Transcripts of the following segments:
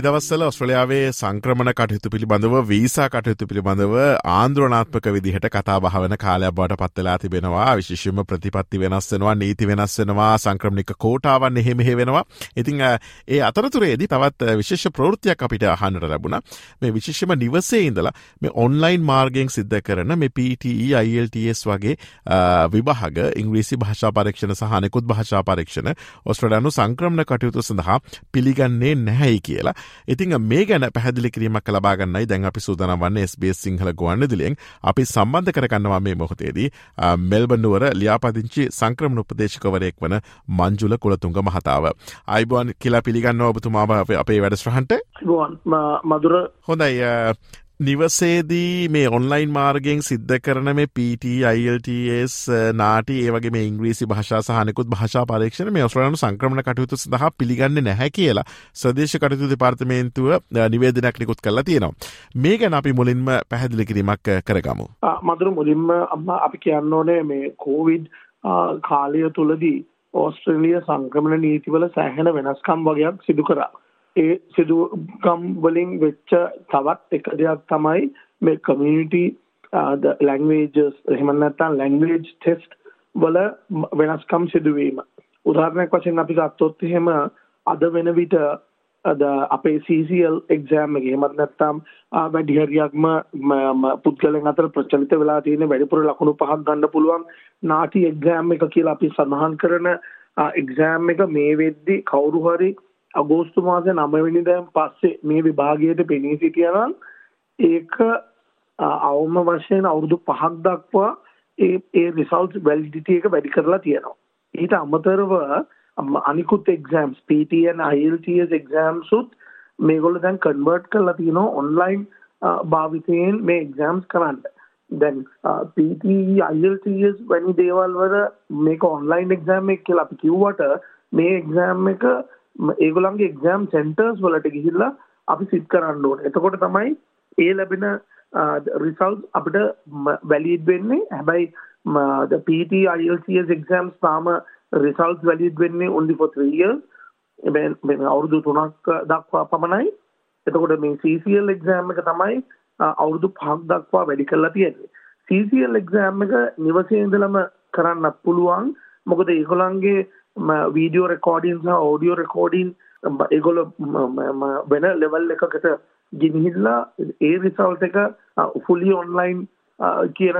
මේ දවස්සල ඔස්ට්‍රලයාාවේ සංක්‍රමණ කටයුතු පිළිබඳව වීසා කටයුතු පිළිබඳව ආන්ද්‍රනාත්මක විදිහට කතා භාවන කාලයක් බට පත්වෙලා තිබෙනවා. විශේෂම ප්‍රතිපත්ති වෙනස් වෙනවා නීති වෙනස් වෙනවා සංක්‍රමණික කෝටාවන් එහෙමෙහෙ වෙනවා. ඉතිං ඒ අතරතුරේදී තවත් විශේෂ ප්‍රෘතියක් අපිට අහන්නට ලැබුණ. මේ විශේෂම නිවසේ ඉඳලා මේ ඔන්ලයින් මාර්ගෙන් සිද්ධ කරන මේ PTE ILTS වගේ විභාග ඉංග්‍රීසි භාෂා පරීක්ෂණ සහනෙකුත් භාෂා පරීක්ෂණ ඔස්ට්‍රලයානු සංක්‍රමණ කටයුතු සඳහා පිළිගන්නේ නැහැයි කියලා. ඉතිං මේ ගැන පැහදිලි කිරීමක් ලබාගන්නයි දැන් අපි සූදන වන්න ස්බස් සිංහල ගුවන්න දිලියෙන් අපි සම්බන්ධ කරගන්නවා මේ මොහොතේදී මෙල්බනුවර ලියාපදිංචි සංක්‍රමණ උපදේශකවරයෙක් වන මංජුල කුලතුංග මහතාව. අයිබුවන් කියලා පිළිගන්න ඔබතුමාව අපේ වැඩස්්‍රහන්ට මදුර හොඳයි නිවසේදී මේ ඔන්ලයින් මාර්ගෙන් සිද්ධ කරන මේ PT ILTS නාටි ඒවගේ මේ ඉංග්‍රීසි භාෂා සහනකුත් භාෂා පරීක්ෂණ මේ ඔස්ට්‍රලයානු සංක්‍රමණ කටයුතු සඳහ පිළිගන්න නැහැ කියලා සදේශ කටයුතු දෙපාර්තමේන්තුව නිවේදනයක් නිකුත් කරලා තියෙනවා. මේ ගැන අපි මුලින්ම පැහැදිලි කිරීමක් කරගමු. මදුර මුලින්ම අම්ම අපි කියන්න ඕනේ මේ කෝවිඩ් කාලය තුළදී ඕස්ට්‍රේලිය සංක්‍රමණ නීතිවල සෑහෙන වෙනස්කම් වගේයක් සිදු කරා. ඒ සිදුකම් වලින් වෙච්ච තවත් එක දෙයක් තමයි මේ කමියුනිටි ලැංවේජස් එහෙම නැත්නම් ලැංග්වේජ් ටෙස්ට් වල වෙනස්කම් සිදුවීම. උදාහරණයක් වශයෙන් අපි ගත්තොත් එහෙම අද වෙන විට අද අපේ CCL එක්සෑම් එක එහෙමත් නැත්නම් වැඩි හරියක්ම පුද්ගලයන් අතර ප්‍රචලිත වෙලා තියෙන වැඩිපුර ලකුණු පහක් ගන්න පුළුවන් නාටි එක්සෑම් එක කියලා අපි සඳහන් කරන එක්සෑම් එක මේ වෙද්දි කවුරු හරි අගෝස්තු මාසේ නවවෙනිදෑන් පස්සේ මේ විභාගයට පෙනී සිටියනම් ඒක අවම වශයෙන් අවුරුදු පහක් දක්වා ඒ ඒ රිසල්ට් වැලිඩිටි එක වැඩි කරලා තියෙනවා. ඊට අමතරව අනිකුත් එක්සෑම්ස් PTN IELTS එක්සෑම්ස් උත් මේගොල්ලෝ දැන් කන්වර්ට් කරලා තියෙනවා ඔන්ලයින් භාවිතයෙන් මේ එක්සෑම්ස් කරන්න. දැන් PTE IELTS වැනි දේවල් වල මේක ඔන්ලයින් එක්සෑම් එක කියලා අපි කිව්වට මේ එක්සෑම් එක ඒගොල්ලන්ගේ එක්සෑම් සෙන්ටර්ස් වලට ගිහිල්ලා අපි සිත් කරන්න ඕනේ. එතකොට තමයි ඒ ලැබෙන රිසල්ට් අපිට වැලිඩ් වෙන්නේ. හැබැයි the PT IELTS exams තාම රිසල්ට් වැලිඩ් වෙන්නේ only for 3 years. මේ අවුරුදු 3ක් දක්වා පමණයි. එතකොට මේ CCL exam එක තමයි අවුරුදු 5ක් දක්වා වැඩි කරලා තියෙන්නේ. CCL exam එක නිවසේ ඉඳලම කරන්නත් පුළුවන්. මොකද ඒගොල්ලන්ගේ වීඩියෝ රෙකෝඩින් සහ ඕඩියෝ රෙකෝඩින් ඒගොල වෙන ලෙවල් එකකට ගිනිහිල්ලා ඒ රිසල්ට එක ෆුලි ඔන්ලයින් කියන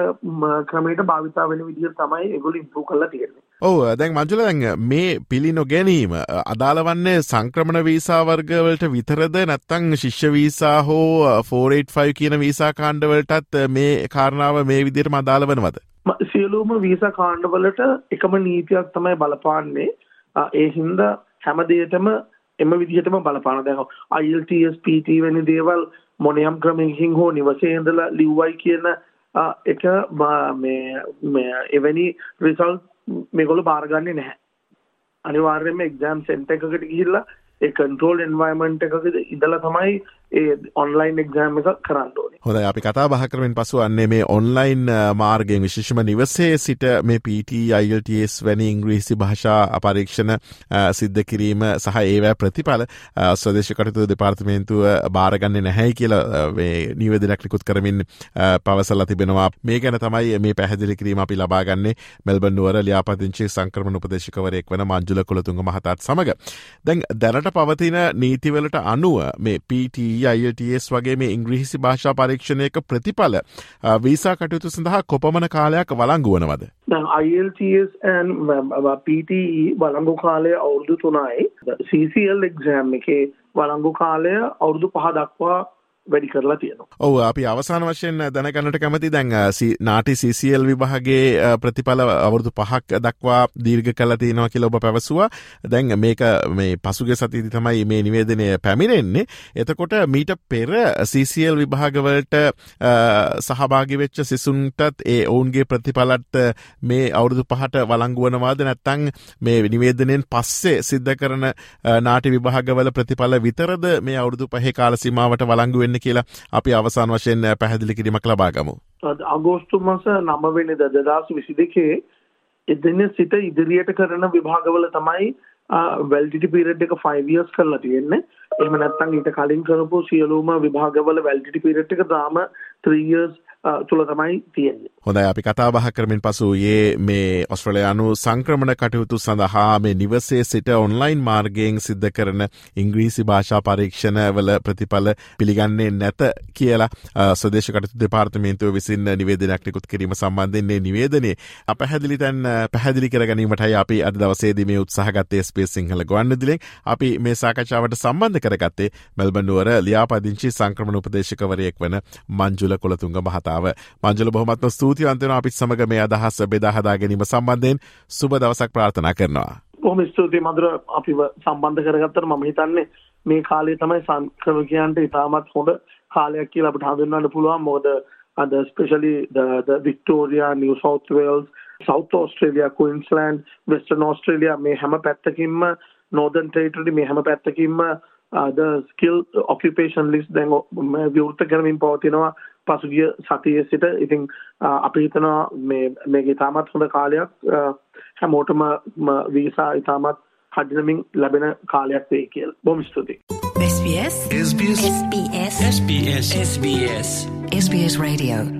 ක්‍රමයට භාවිතා වෙන විදිහ තමයි එගොල ඉම්පරූ කරලා තියෙන්නේ. ඔව දැන් මංජුල දැන් මේ පිළි නොගැනීම අදාළ වන්නේ සංක්‍රමණ වීසා වර්ගවලට විතරද නැත්තං ශිෂ්‍ය වීසා හෝ 485 කියන වීසා කාණ්ඩවලටත් මේ කාරණාව මේ විදිහට අදාළ වනවද? සියලුම වීසා කාණ්ඩවලට එකම නීතියක් තමයි බලපාන්නේ. ඒ හින්දා හැම දෙයකටම එම විදිහටම බලපාන. දැන් IELTS PT වැනි දේවල් මොනියම් ක්‍රමයකින් හෝ නිවසේ ඉඳලා ලිව්වයි කියන එක මේ මේ එවැනි රිසල්ට් මේගොල්ලෝ බාරගන්නේ නැහැ. අනිවාර්යයෙන්ම එක්සෑම් සෙන්ටර් එකකට ගිහිල්ලා ඒ කන්ට්‍රෝල් එන්වයරන්මන්ට් එකක ඉඳලා තමයි ඒ ඔන්ලයින් එක්සෑම් එක කරන්න ඕනේ. හොඳයි අපි කතා බහ කරමින් පසු අන්නේ මේ ඔන්ලයින් මාර්ගයෙන් විශේෂම නිවසේ සිට මේ PT IELTS වැනි ඉංග්‍රීසි භාෂා අපරීක්ෂණ සිද්ධ කිරීම සහ ඒවැ ප්‍රතිඵල ස්වදේශ කටයුතු දෙපාර්තමේන්තුව බාරගන්නේ නැහැයි කියලා මේ නිවේදනයක් නිකුත් කරමින් පවසලා තිබෙනවා. මේ ගැන තමයි මේ පැහැදිලි කිරීම අපි ලබාගන්නේ මෙල්බන් නුවර ලියාපදිංචි සංක්‍රමණ උපදේශකවරයෙක් වන මංජුල කුලතුංග මහතාත් සමග. දැන් දැනට පවතින නීතිවලට අනුව මේ PT IELTS වගේ මේ ඉංග්‍රීසි භාෂා පරීක්ෂණයක ප්‍රතිඵල වීසා කටයුතු සඳහා කොපමණ කාලයක් වලංගු වනවද? IELTS and PTE වලංගු කාලය අවුරුදු තුනයි CCL එක්සෑම් එකේ වලංගු කාලය අවුරුදු පහ දක්වා වැඩි කරලා තියෙනවා. ඔව අපි අවසාන වශයෙන් දැනගන්නට කැමති දැන් නාටි සිසිල් විභාගේ ප්‍රතිඵල අවුරුදු පහක් දක්වා දීර්ඝ කල තියෙනවා කියලා ඔබ පැවසුවා. දැන් මේක මේ පසුගේ සතිදි තමයි මේ නිවේදනය පැමිණෙන්නේ. එතකොට මීට පෙර සිසිල් විභාගවලට සහභාගි වෙච්ච සිසුන්ටත් ඒ ඔවුන්ගේ ප්‍රතිඵලත් මේ අවුරුදු පහට වලංගුවනවාද නැත්තං මේ නිවේදනයෙන් පස්සේ සිද්ධ කරන නාටි විභාගවල ප්‍රතිඵල විතරද මේ අවුරුදු පහේ කාල සීමාවට වලංගු වෙන්න කියලා අපි අවසාන වශයෙන් පැහැදිලි කිරීමක් ලබාගමු. අගෝස්තු මස නමවෙනි දදදාස් විසි දෙකේ එදන්න සිට ඉදිරියට කරන විභාගවල තමයි වැල්ටිටි පිරට් එක ෆයිවියස් කරලා තියෙන්නේ එම නැත්තං ඊට කලින් කරපු සියලූම විභාගවල වැල්ටිටි පිරට් එක දාම ත්‍රීයර්ස් තුළ තමයි තියෙන්නේ. හොඳයි අපි කතා බහ කරමින් පසු ඒ මේ ඔස්ට්‍රලයානු සංක්‍රමණ කටයුතු සඳහා මේ නිවසේ සිට ඔන්ලයින් මාර්ගයෙන් සිද්ධ කරන ඉංග්‍රීසි භාෂා පරීක්ෂණවල ප්‍රතිඵල පිළිගන්නේ නැත කියලා සදේශ කටතු දෙපාර්තමේන්තුව විසින් නිවේදනයක් නිකුත් කිරීම සම්බන්ධන්නේ නිවේදනේ අපහැදිලි තැන් පැහැදිලි කර ගැනීමටයි අපි අද දවසේදී මේ උත්සාහගත්තේ ස්පේස් සිංහල ගොන්නදිලෙන් අපි මේ සාකච්ඡාවට සම්බන්ධ කරගත්තේ මෙල්බන්නුවර ලියාපදිංචි සංක්‍රමණ උපදේශකවරයෙක් වන මංජුල කොළතුංග මහතා කතාව මංජල බොහොමත්ම ස්තුතිවන්තෙන අපිත් සමග මේ අදහස් බෙදාහදා ගැනීම සම්බන්ධයෙන් සුබ දවසක් ප්‍රාර්ථනා කරනවා. බොහොම ස්තුතියි මధుර. අපිව සම්බන්ධ කරගත්තට මම හිතන්නේ මේ කාලේ තමයි සංක්‍රමකයන්ට ඉතාමත් හොඳ කාලයක් කියලා අපිට හඳුන්වන්න පුළුවන්. මොකද අද specially the Victoria New South Wales South Australia Queensland Western Australia මේ හැම පැත්තකින්ම Northern Territory මේ හැම පැත්තකින්ම ද ස්කිල් ඔක්කිපේෂන් ලිස් දැන් විවෘත කරමින් පවතිනවා පසුගිය සතිය සිට. ඉතින් අපි හිතනවා මේ මේක ඉතාමත් හොඳ කාලයක්. හැමෝටම වීසා ඉතාමත් කඩිනමින් ලැබෙන කාලයක් වේ කියල්. බොම ස්තුති. SBS SBS SBS SBS SBS SBS Radio